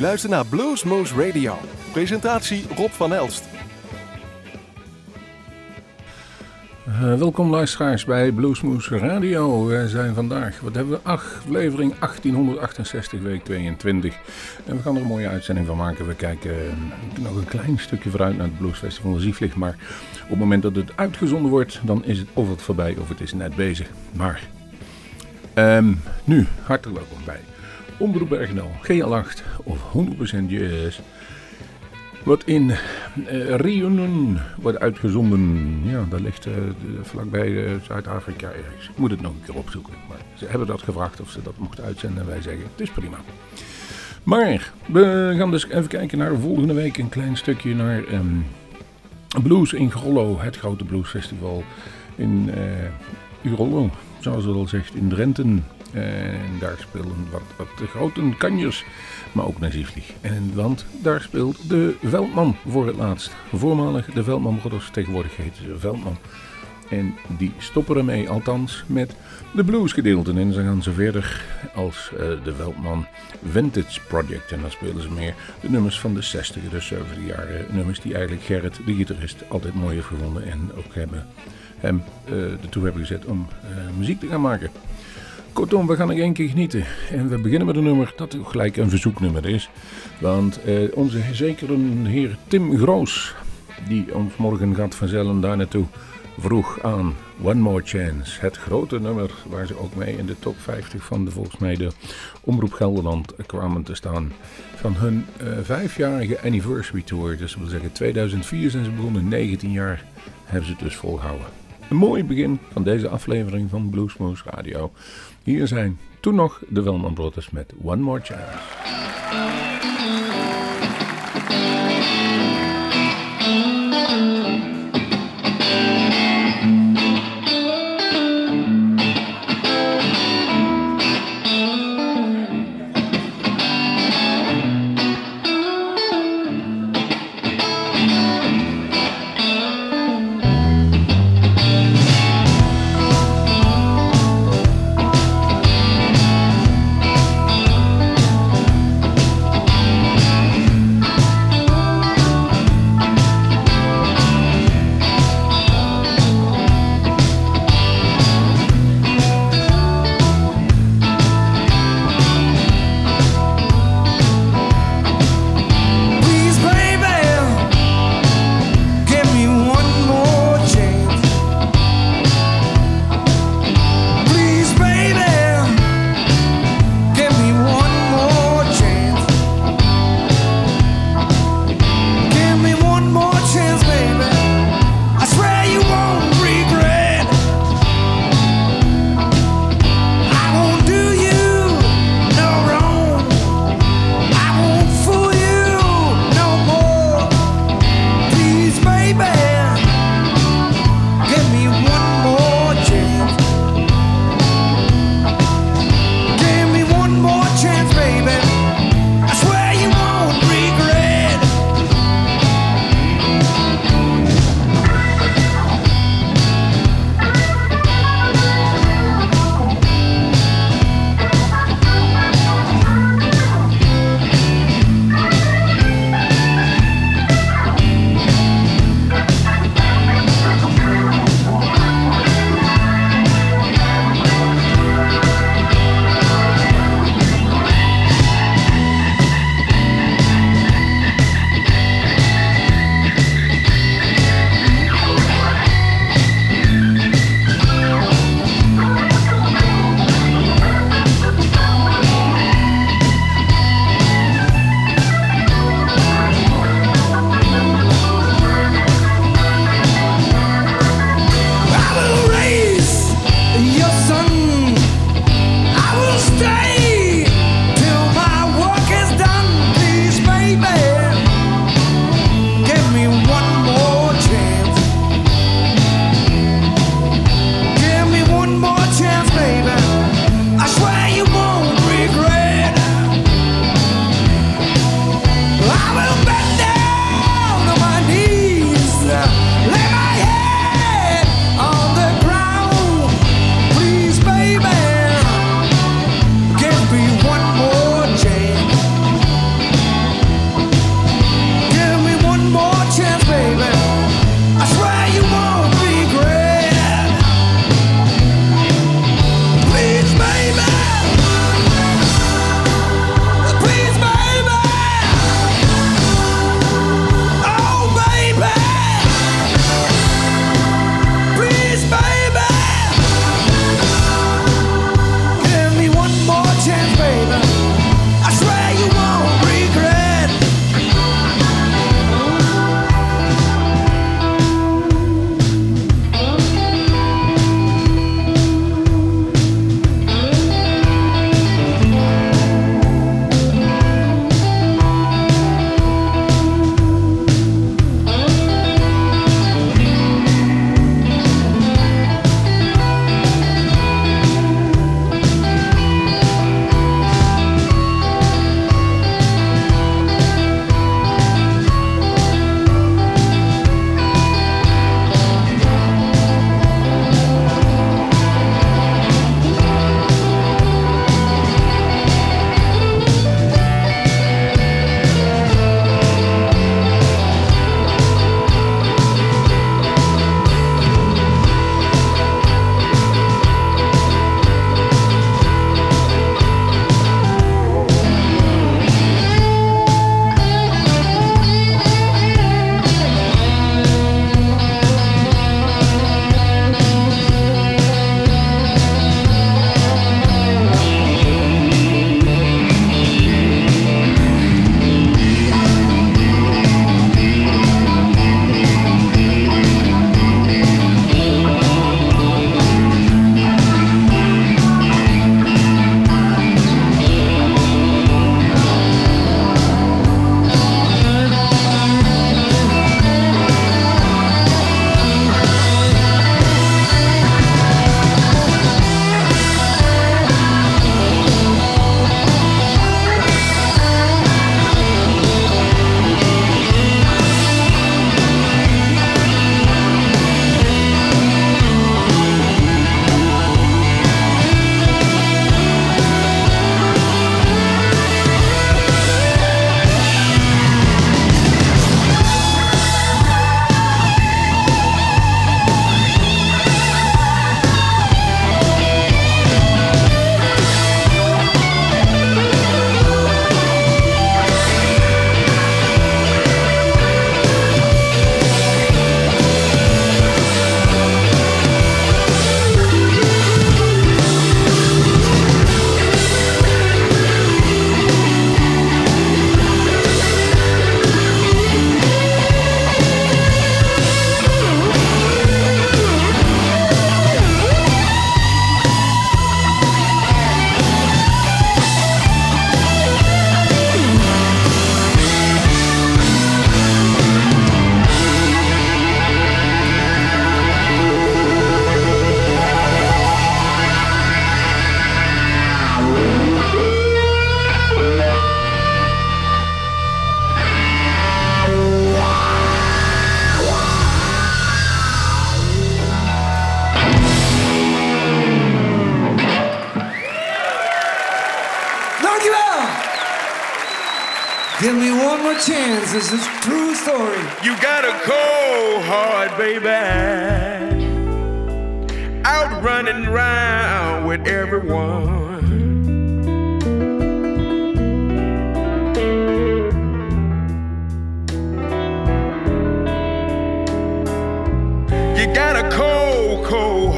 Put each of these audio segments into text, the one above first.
luistert naar Bluesmoose Radio. Presentatie Rob van Elst. Uh, welkom luisteraars bij Bluesmoose Radio. We zijn vandaag, wat hebben we? Aflevering 1868, week 22. En we gaan er een mooie uitzending van maken. We kijken uh, nog een klein stukje vooruit naar het Bluesfestival Zieflig. Maar op het moment dat het uitgezonden wordt, dan is het of het voorbij of het is net bezig. Maar um, nu, hartelijk welkom bij Omroep Bergendal, GL8 of 100% Jazz. Wat in uh, wordt uitgezonden. Ja, dat ligt uh, vlakbij uh, Zuid-Afrika ergens. Ik moet het nog een keer opzoeken. Maar ze hebben dat gevraagd of ze dat mochten uitzenden. En wij zeggen, het is prima. Maar we gaan dus even kijken naar volgende week. Een klein stukje naar um, Blues in Grollo. Het grote bluesfestival in Grollo. Zoals het al zegt, in Drenthe. En daar spelen wat, wat de grote kanjers, maar ook Naziflich. En want daar speelt de Veldman voor het laatst. Voormalig de Veldman Brothers, tegenwoordig heet ze Veldman. En die stoppen ermee, althans met de bluesgedeelten. En ze gaan ze verder als uh, de Veldman Vintage Project. En dan spelen ze meer de nummers van de 60 de 70 jaren. Nummers die eigenlijk Gerrit, de gitarist, altijd mooi heeft gevonden. En ook hebben hem uh, ertoe hebben gezet om uh, muziek te gaan maken. Kortom, we gaan nog één keer genieten. En we beginnen met een nummer dat gelijk een verzoeknummer is. Want eh, onze zekere heer Tim Groos, die ons morgen gaat verzellen daar naartoe, vroeg aan One More Chance. Het grote nummer waar ze ook mee in de top 50 van de volgens mij de Omroep Gelderland kwamen te staan. Van hun uh, vijfjarige anniversary tour. Dus dat wil zeggen 2004 zijn ze begonnen, 19 jaar hebben ze het dus volgehouden. Een mooi begin van deze aflevering van Bluesmoose Radio. Hier zijn toen nog de Welman Brothers met One More Chance.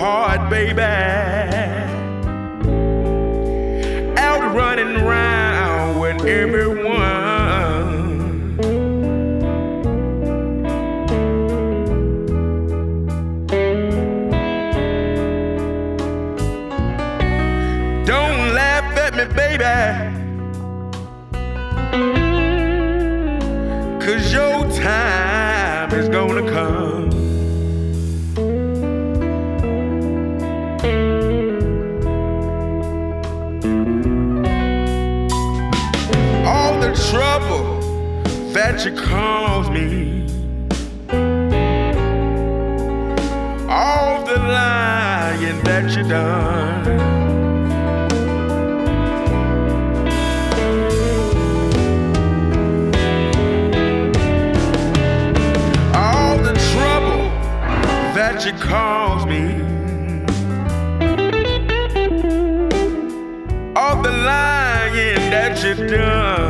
hard, baby. Out running round with everyone. that you calls me all the lying that you done All the trouble that you caused me. All the lying that you've done.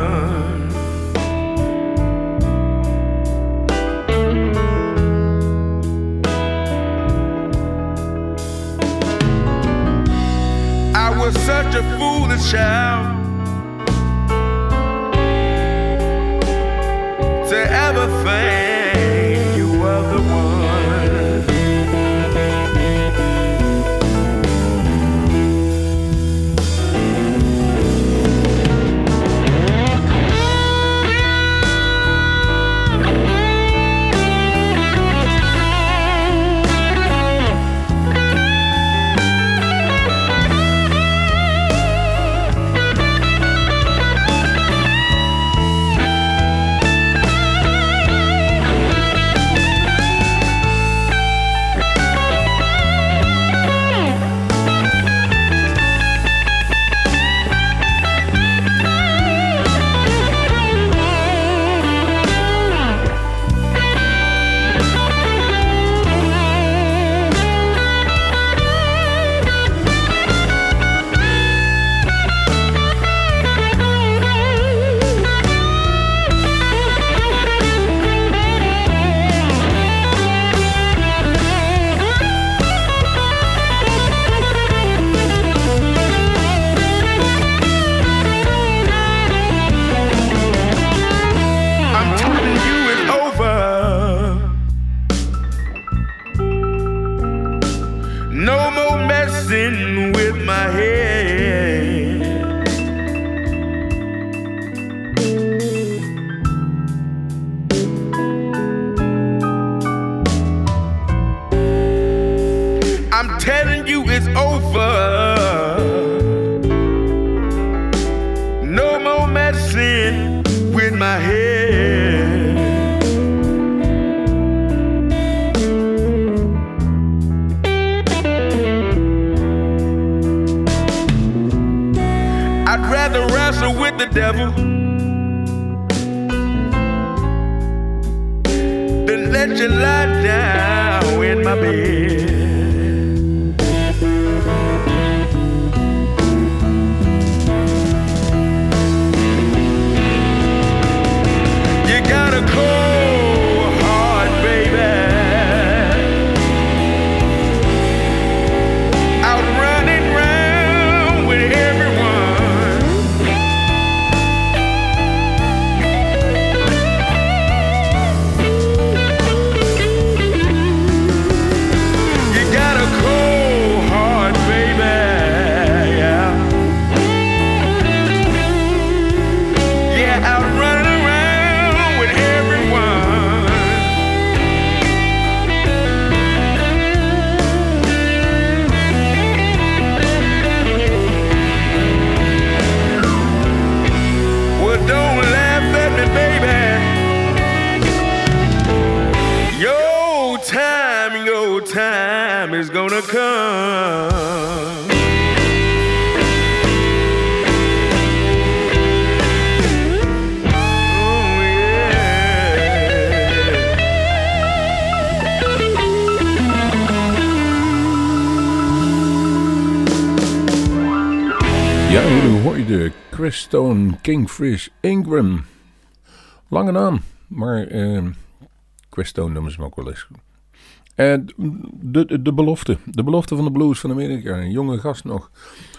foolish child. Stone, Kingfish Ingram. Lange naam, maar uh, Chris Stone noemen ze hem ook wel eens. En de, de, belofte, de belofte van de blues van Amerika. Een jonge gast nog.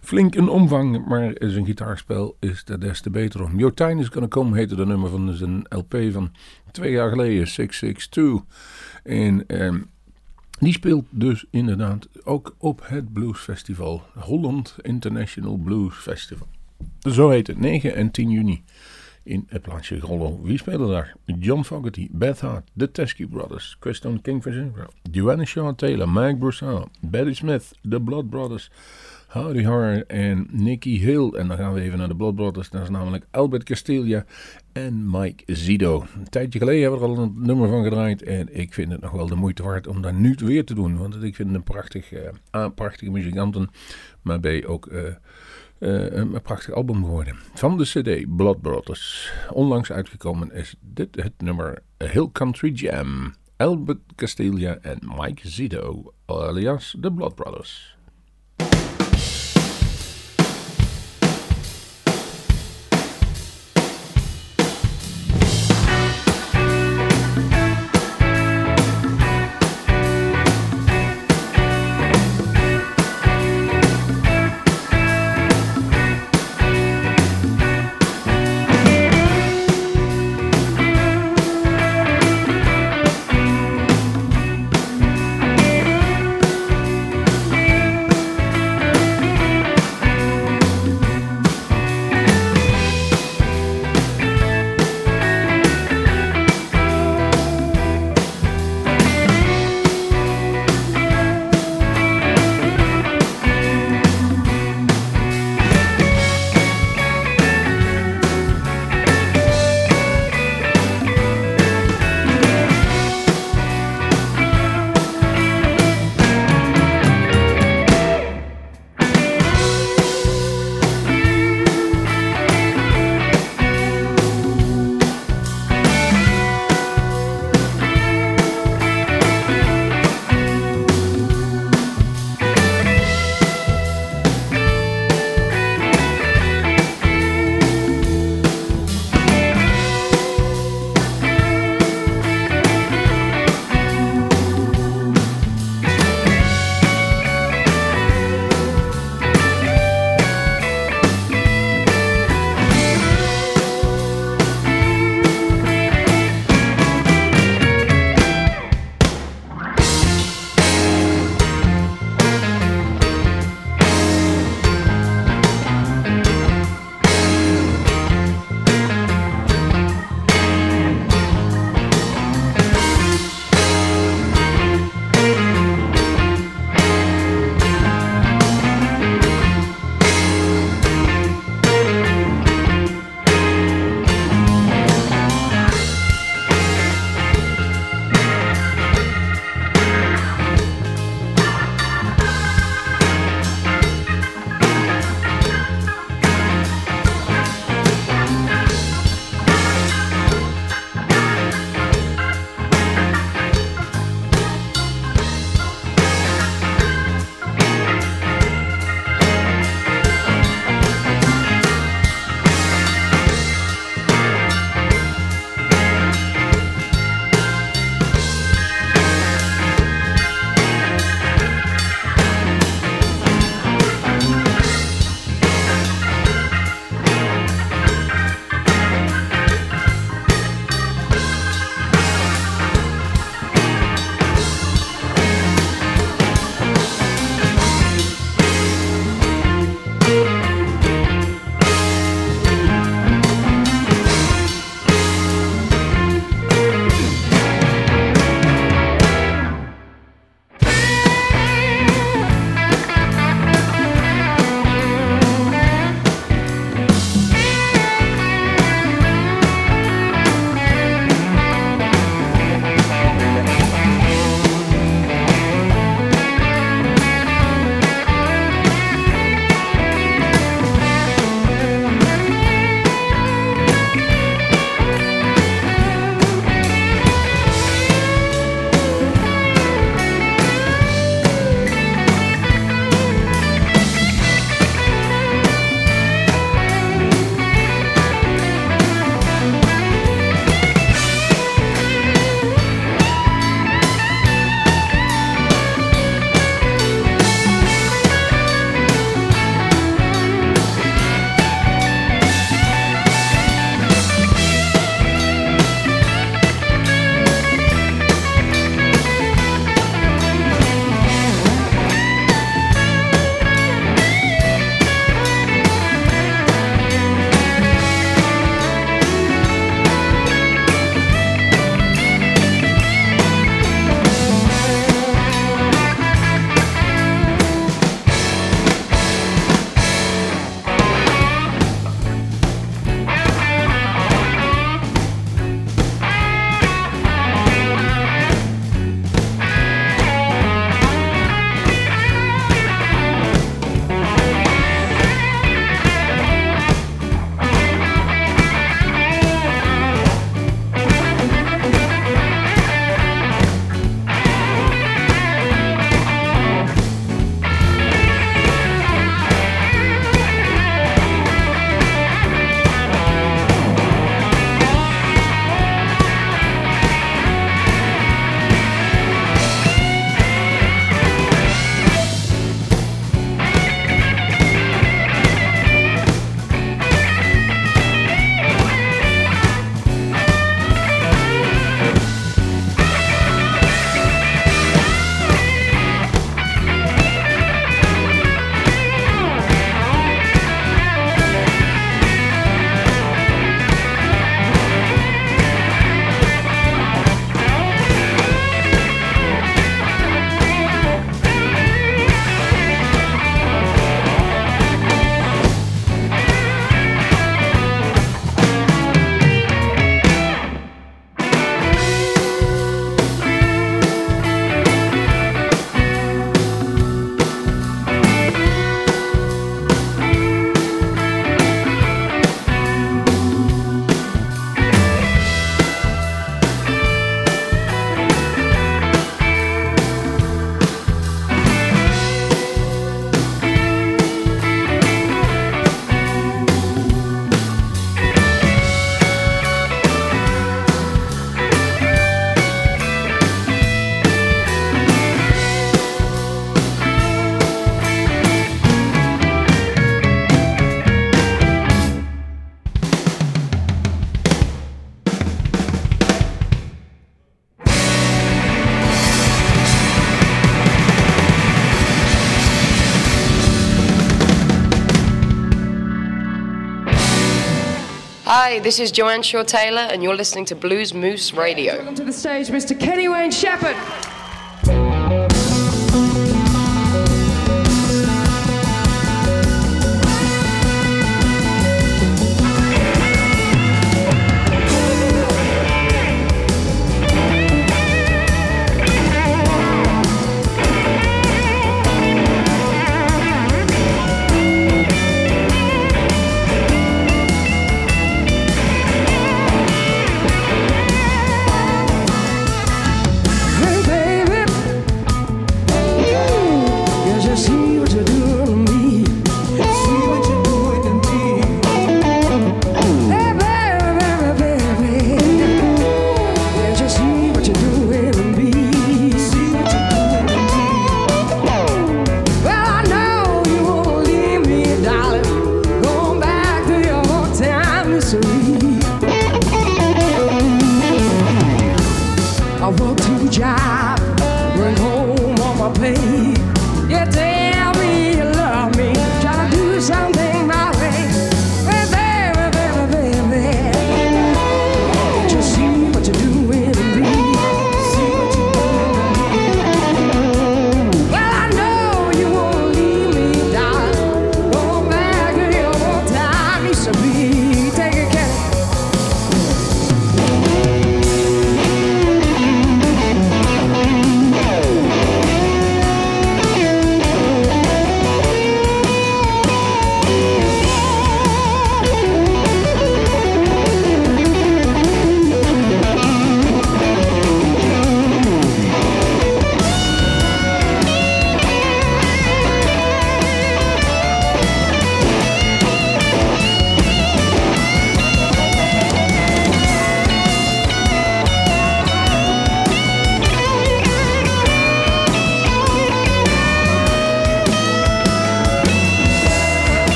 Flink in omvang, maar zijn gitaarspel is daar des te beter om. Your Time is Gonna Come heette de nummer van zijn LP van twee jaar geleden, 662. En um, die speelt dus inderdaad ook op het Blues Festival. Holland International Blues Festival. Zo heet het, 9 en 10 juni in het plaatsje Grollo. Wie spelen daar? John Fogerty, Beth Hart, The Teskey Brothers, Kristen Kingfish, Joanna Shaw Taylor, Mike Broussard, Betty Smith, The Blood Brothers, Howdy Horror en Nicky Hill. En dan gaan we even naar de Blood Brothers. Dat is namelijk Albert Castilla en Mike Zido. Een tijdje geleden hebben we er al een nummer van gedraaid. En ik vind het nog wel de moeite waard om dat nu weer te doen. Want ik vind een prachtig, uh, prachtige muzikanten. Maar B ook... Uh, een prachtig album geworden. Van de CD Blood Brothers. Onlangs uitgekomen is dit het nummer Hill Country Jam. Albert Castilla en Mike Zito, alias de Blood Brothers. Hi, this is Joanne Shaw Taylor, and you're listening to Blues Moose Radio. Welcome to the stage, Mr. Kenny Wayne Shepherd.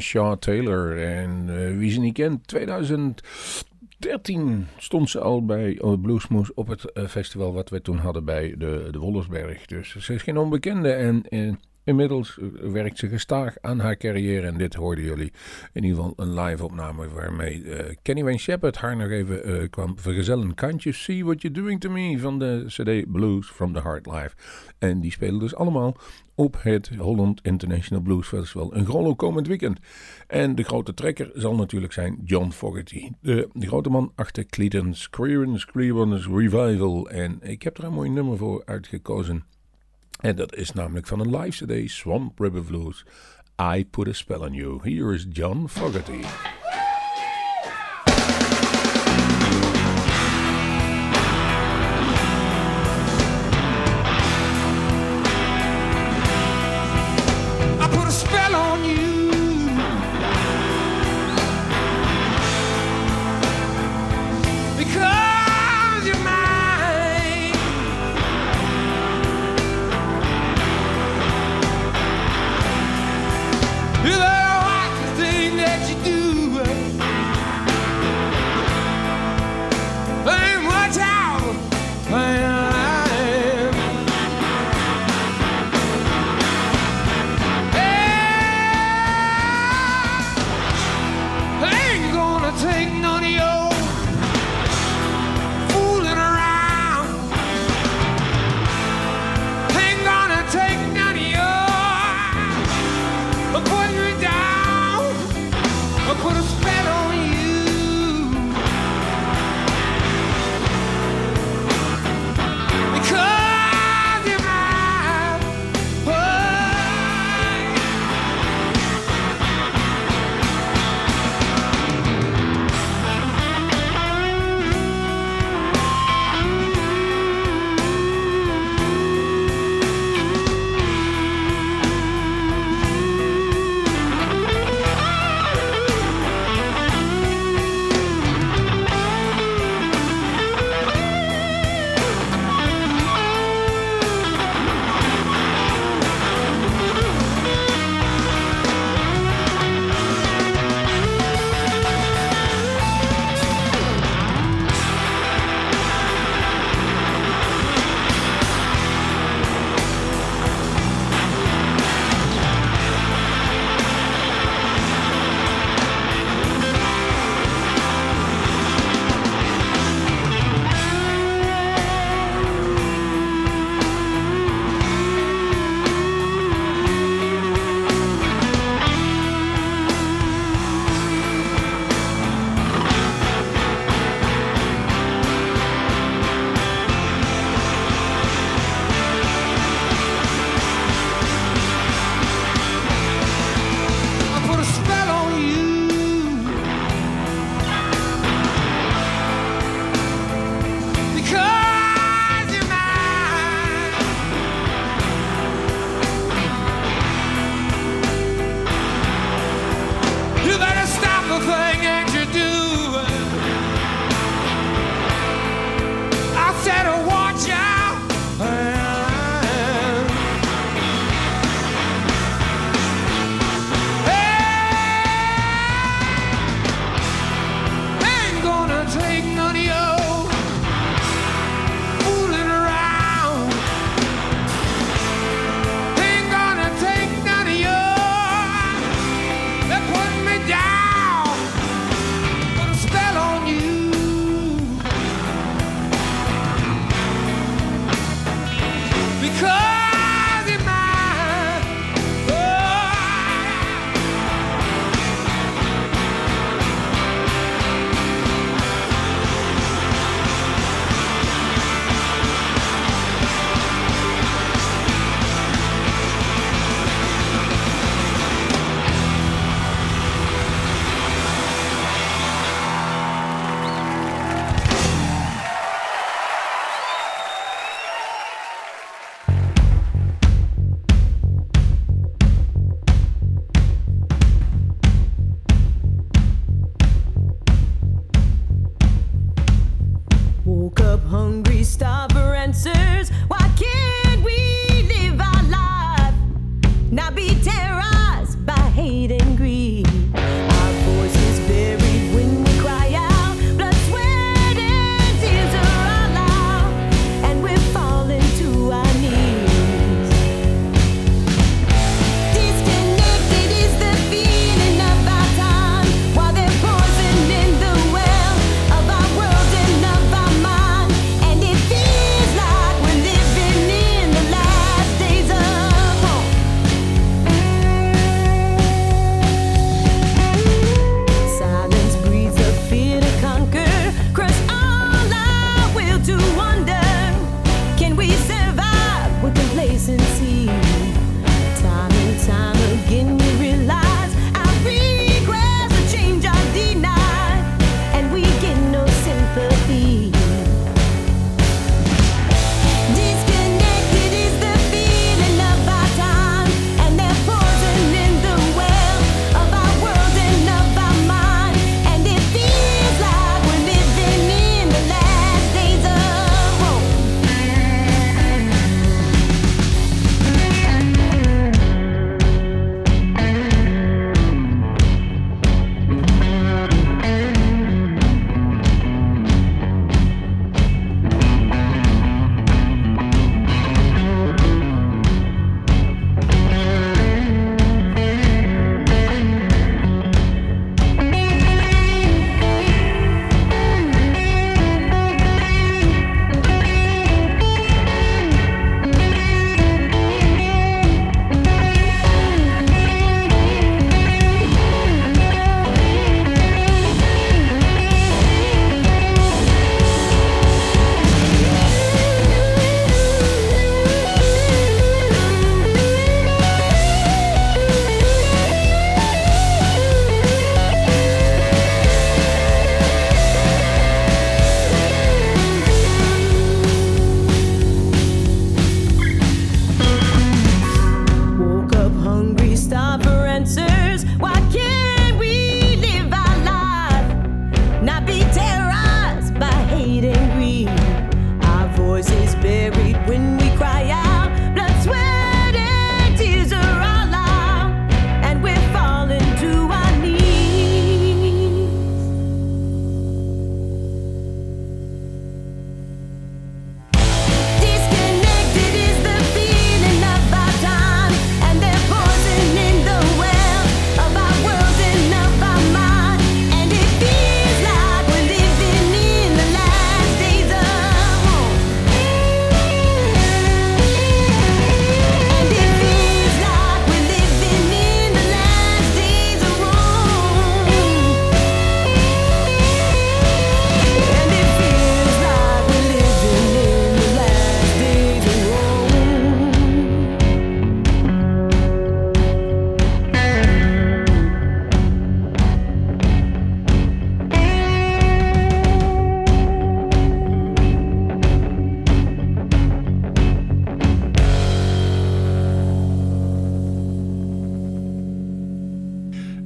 Joanna Shaw Taylor. En uh, wie ze niet kent, 2013 stond ze al bij uh, Bluesmoes op het uh, festival wat we toen hadden bij de, de Wollersberg. Dus ze is geen onbekende en... Inmiddels werkt ze gestaag aan haar carrière en dit hoorden jullie in ieder geval een live opname waarmee Kenny Wayne Shepherd haar nog even kwam vergezellen. Can't you see what you're doing to me van de CD Blues from the Heart Live. En die spelen dus allemaal op het Holland International Blues Festival. Een grollo komend weekend. En de grote trekker zal natuurlijk zijn John Fogerty. De, grote man achter Cleedence, Creedence, Creedence Revival. En ik heb er een mooi nummer voor uitgekozen. En dat is namelijk van een live CD, Swamp River Blues. I Put a Spell on You. Here is John Fogerty.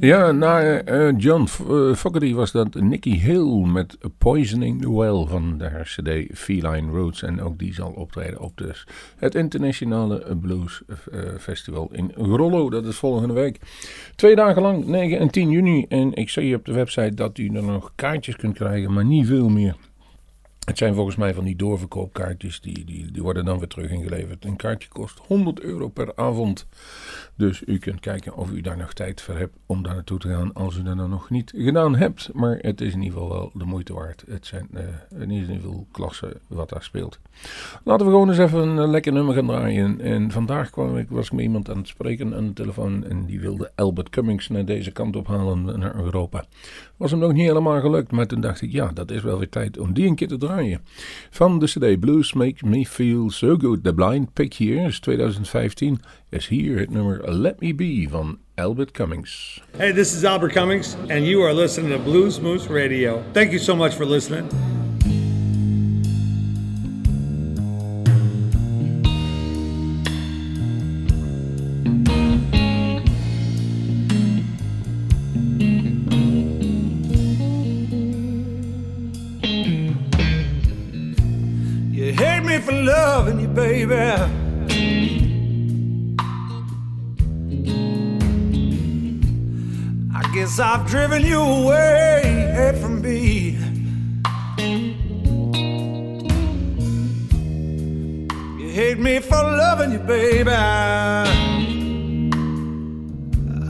Ja, na uh, John uh, Fogerty was dat Nicky Hill met Poisoning the Well van de cd Feline Roots. En ook die zal optreden op het Internationale Blues Festival in Grollo. Dat is volgende week. Twee dagen lang, 9 en 10 juni. En ik zie op de website dat u er nog kaartjes kunt krijgen, maar niet veel meer. Het zijn volgens mij van die doorverkoopkaartjes, die, die, die worden dan weer terug ingeleverd. Een kaartje kost 100 euro per avond. Dus u kunt kijken of u daar nog tijd voor hebt om daar naartoe te gaan als u dat nou nog niet gedaan hebt. Maar het is in ieder geval wel de moeite waard. Het zijn uh, in ieder geval klasse wat daar speelt. Laten we gewoon eens even een lekker nummer gaan draaien. En vandaag kwam ik, was ik met iemand aan het spreken aan de telefoon en die wilde Albert Cummings naar deze kant ophalen naar Europa. Was hem nog niet helemaal gelukt, maar toen dacht ik ja, dat is wel weer tijd om die een keer te draaien. Van de CD Blues Make Me Feel So Good, The Blind Pick Years 2015 is hier het nummer Let Me Be van Albert Cummings. Hey, this is Albert Cummings, and you are listening to Blues Moose Radio. Thank you so much for listening. Baby. guess I've driven you away from me. You hate me for loving you, baby.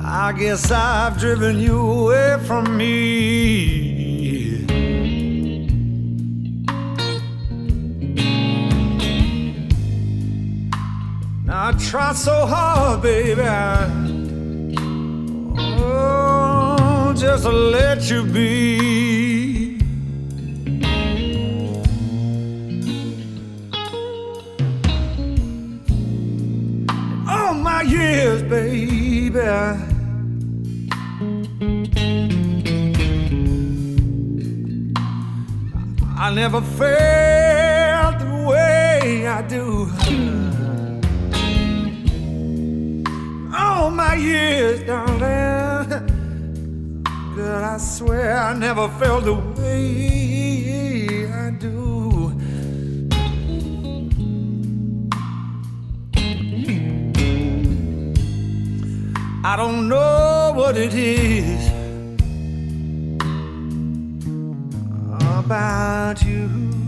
I guess I've driven you away from me. I try so hard, baby. Oh, just to let you be. All my years, baby. I never felt the way I do. All my years, darling. Girl, I swear I never felt the way I do. I don't know what it is about you.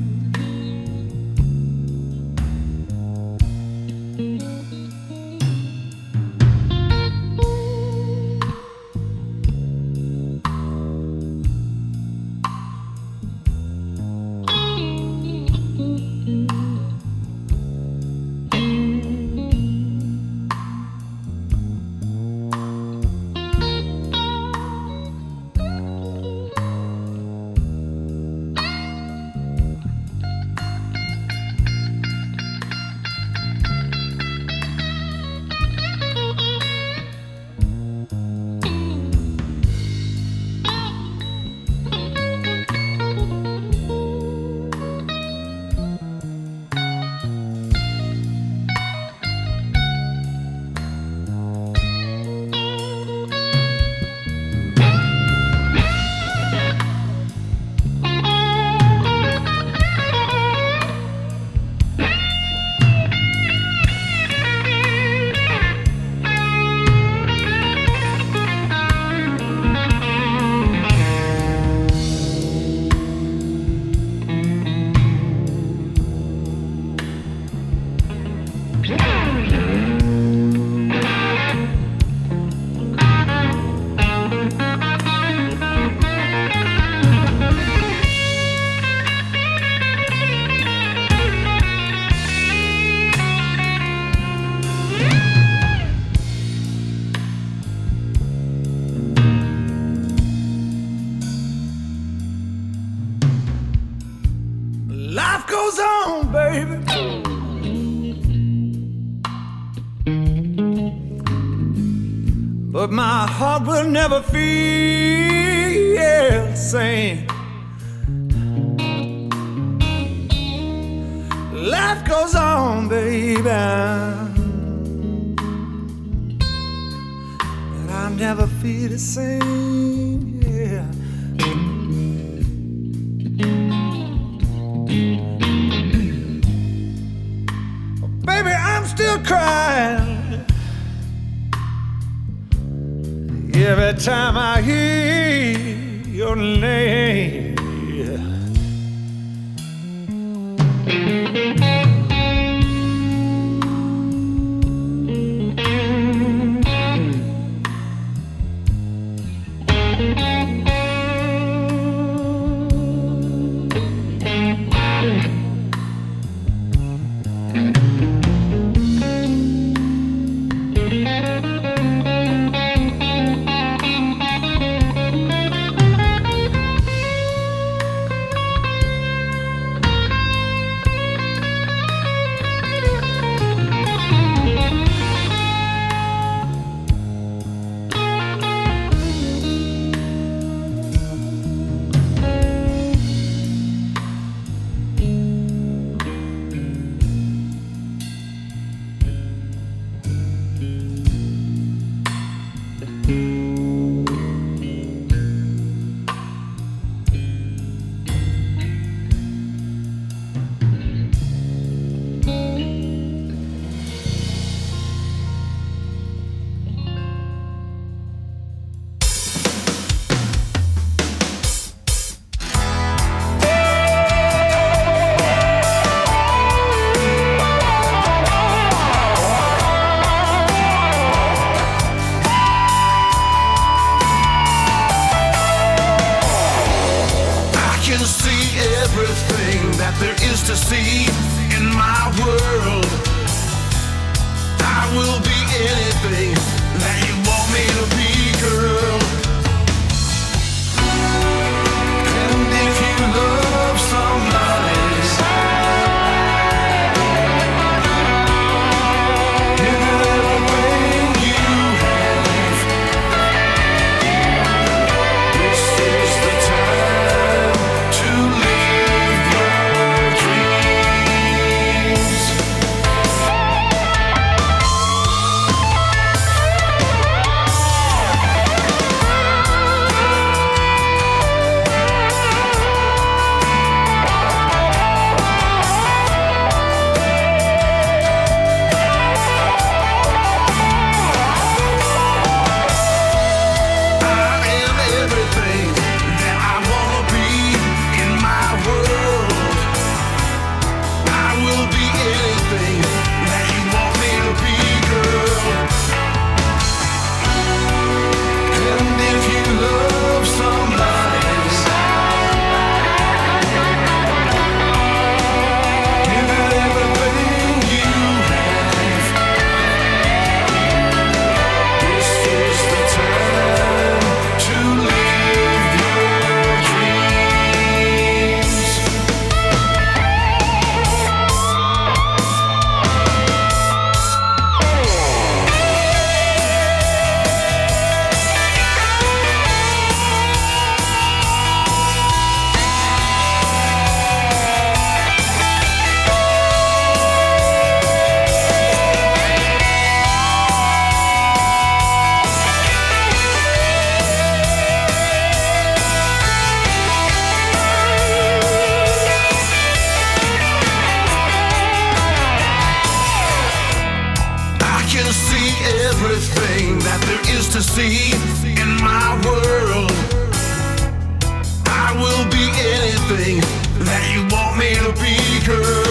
Anything that you want me to be, girl.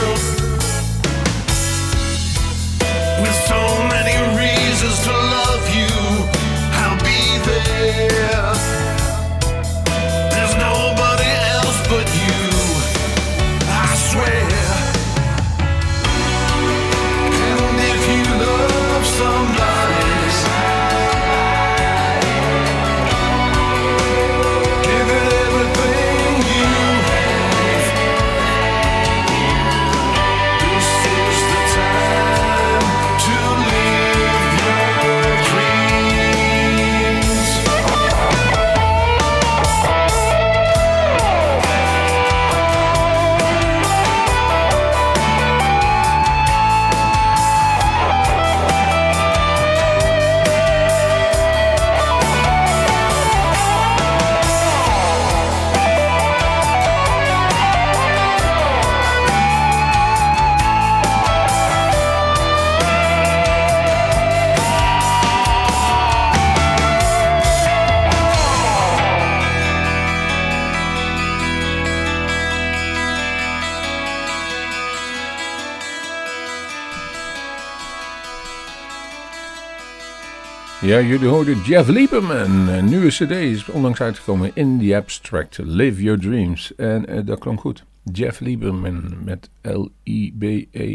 Ja, jullie hoorden Jeff Lieberman. Een nieuwe cd is onlangs uitgekomen in the Abstract. Live Your Dreams. En uh, dat klonk goed. Jeff Lieberman met L-I-B-E-R-M-A-N.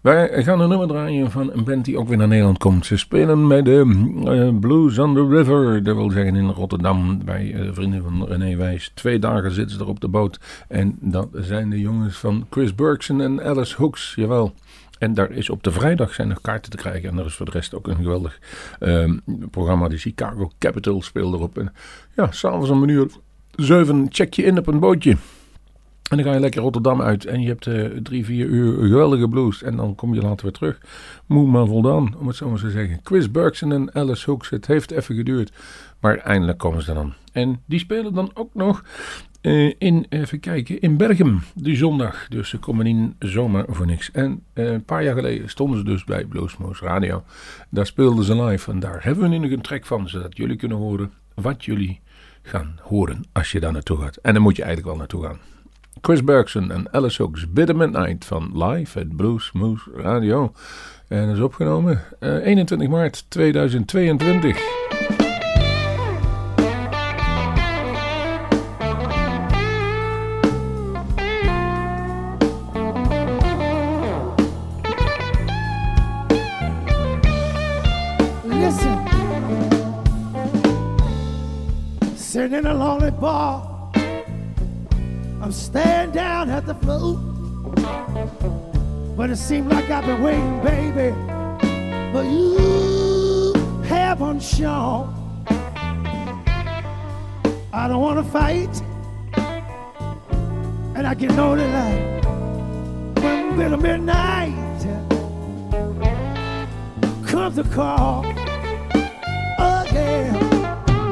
Wij gaan een nummer draaien van een band die ook weer naar Nederland komt. Ze spelen bij de uh, Blues on the River, dat wil zeggen in Rotterdam, bij uh, vrienden van René Wijs. Twee dagen zitten ze er op de boot. En dat zijn de jongens van Chris Bergson en Alice Hooks, jawel. En daar is op de vrijdag zijn nog kaarten te krijgen. En er is voor de rest ook een geweldig uh, programma. De Chicago Capital speelt erop. En ja, s'avonds om een uur zeven check je in op een bootje. En dan ga je lekker Rotterdam uit en je hebt uh, drie, vier uur geweldige blues. En dan kom je later weer terug. Moe maar voldaan, om het zo maar te zeggen. Chris Bergson en Alice Hooks. Het heeft even geduurd. Maar eindelijk komen ze dan. En die spelen dan ook nog uh, in, even kijken, in Bergen, die zondag. Dus ze komen in zomaar voor niks. En uh, een paar jaar geleden stonden ze dus bij Bluesmoose Radio. Daar speelden ze live en daar hebben we nu nog een track van, zodat jullie kunnen horen wat jullie gaan horen als je daar naartoe gaat. En dan moet je eigenlijk wel naartoe gaan. Chris Bergson en Alice Hooks, Bitter Midnight van Live at Bluesmoose Radio. En is opgenomen uh, 21 maart 2022. Sitting in a lonely bar. I'm staring down at the floor. But it seems like I've been waiting, baby. But you haven't shown. I don't want to fight. And I know that I, when middle midnight comes the call again,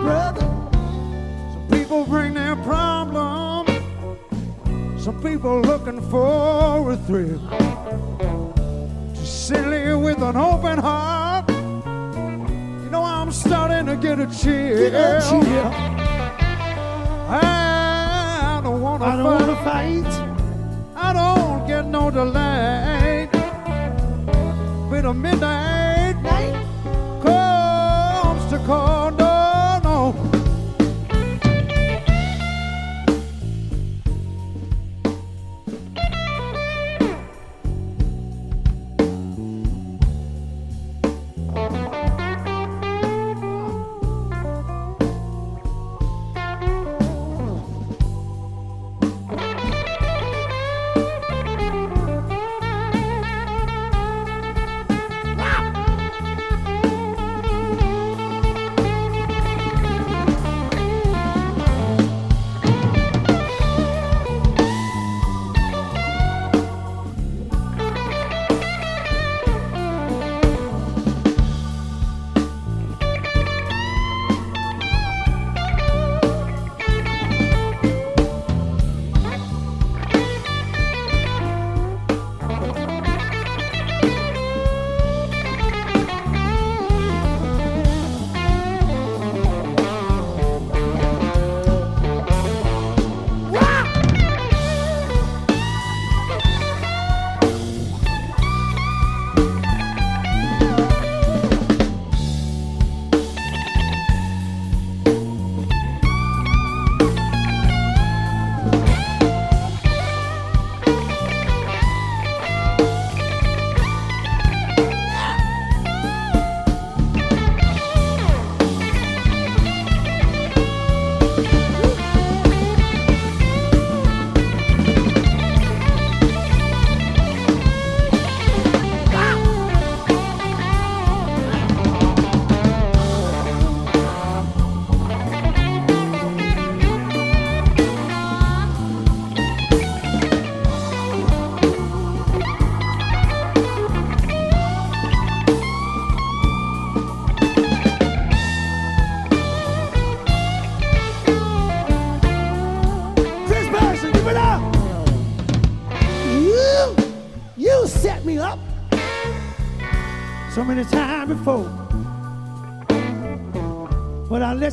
brother people bring their problems. Some people looking for a thrill. Just silly with an open heart. You know I'm starting to get a chill. Get a chill. I don't wanna I don't fight. wanna fight. I don't get no delay. With a midnight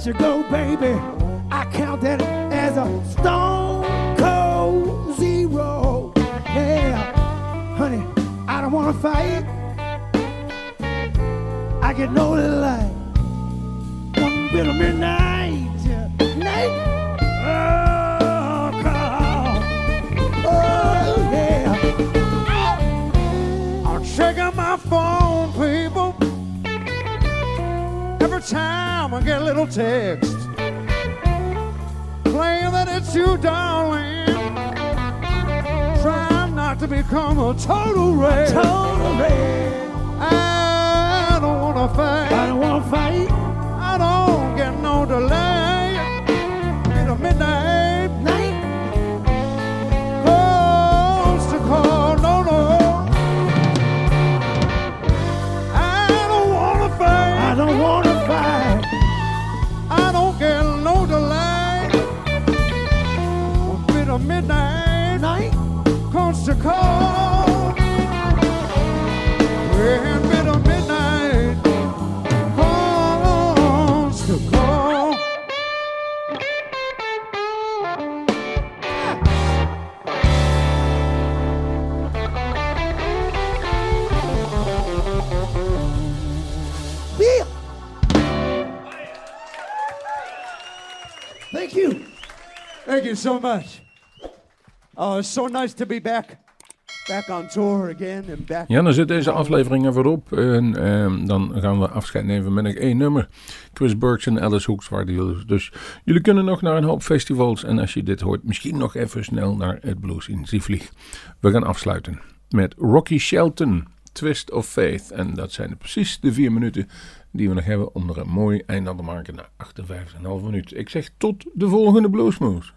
But I let you go, baby. Thank you. Thank you so much. Oh, it's so nice to be back. Ja, dan zit deze aflevering er weer op. En ehm, dan gaan we afscheid nemen met één nummer. Chris Burks en Alice Hooks waren. Dus jullie kunnen nog naar een hoop festivals. En als je dit hoort, misschien nog even snel naar het Blues in Zievlieg. We gaan afsluiten met Rocky Shelton, Twist of Faith. En dat zijn precies de vier minuten die we nog hebben om er een mooi eind aan te maken na 58,5 minuten. Ik zeg tot de volgende Bluesmoes.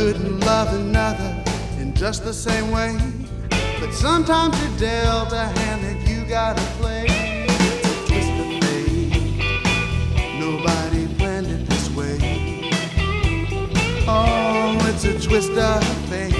Couldn't love another in just the same way. But sometimes you're dealt a hand that you gotta play. Twist of fate. Nobody planned it this way. Oh, it's a twist of fate.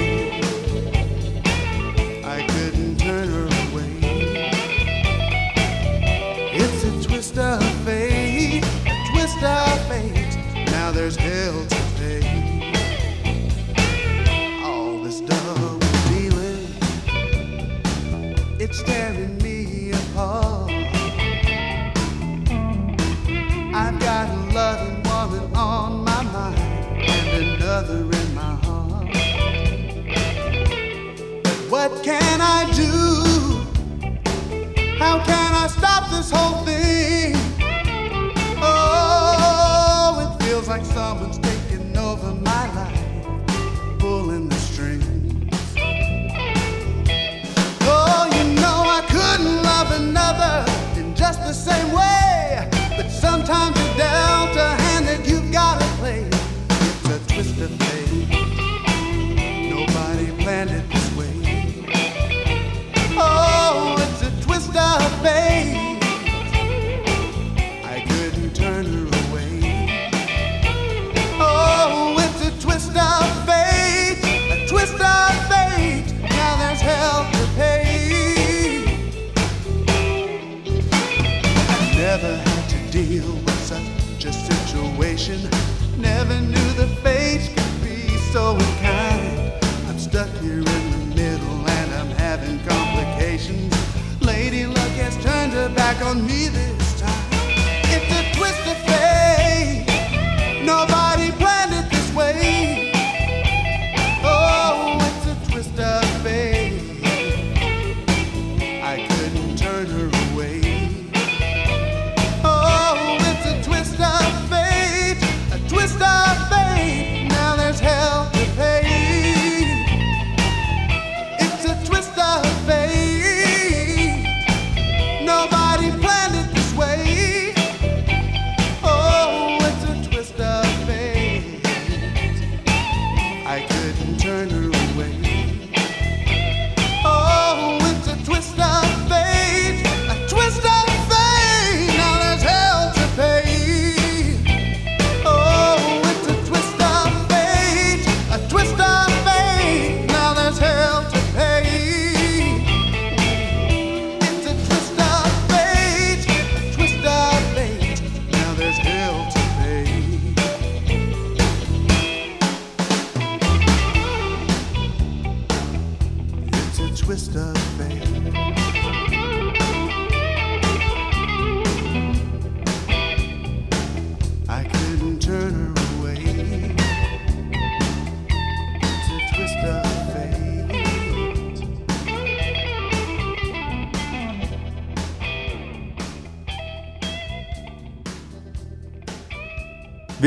What can I do? How can I stop this whole thing? Oh, it feels like someone's taking over my life, pulling the strings. Oh, you know I couldn't love another in just the same way. But sometimes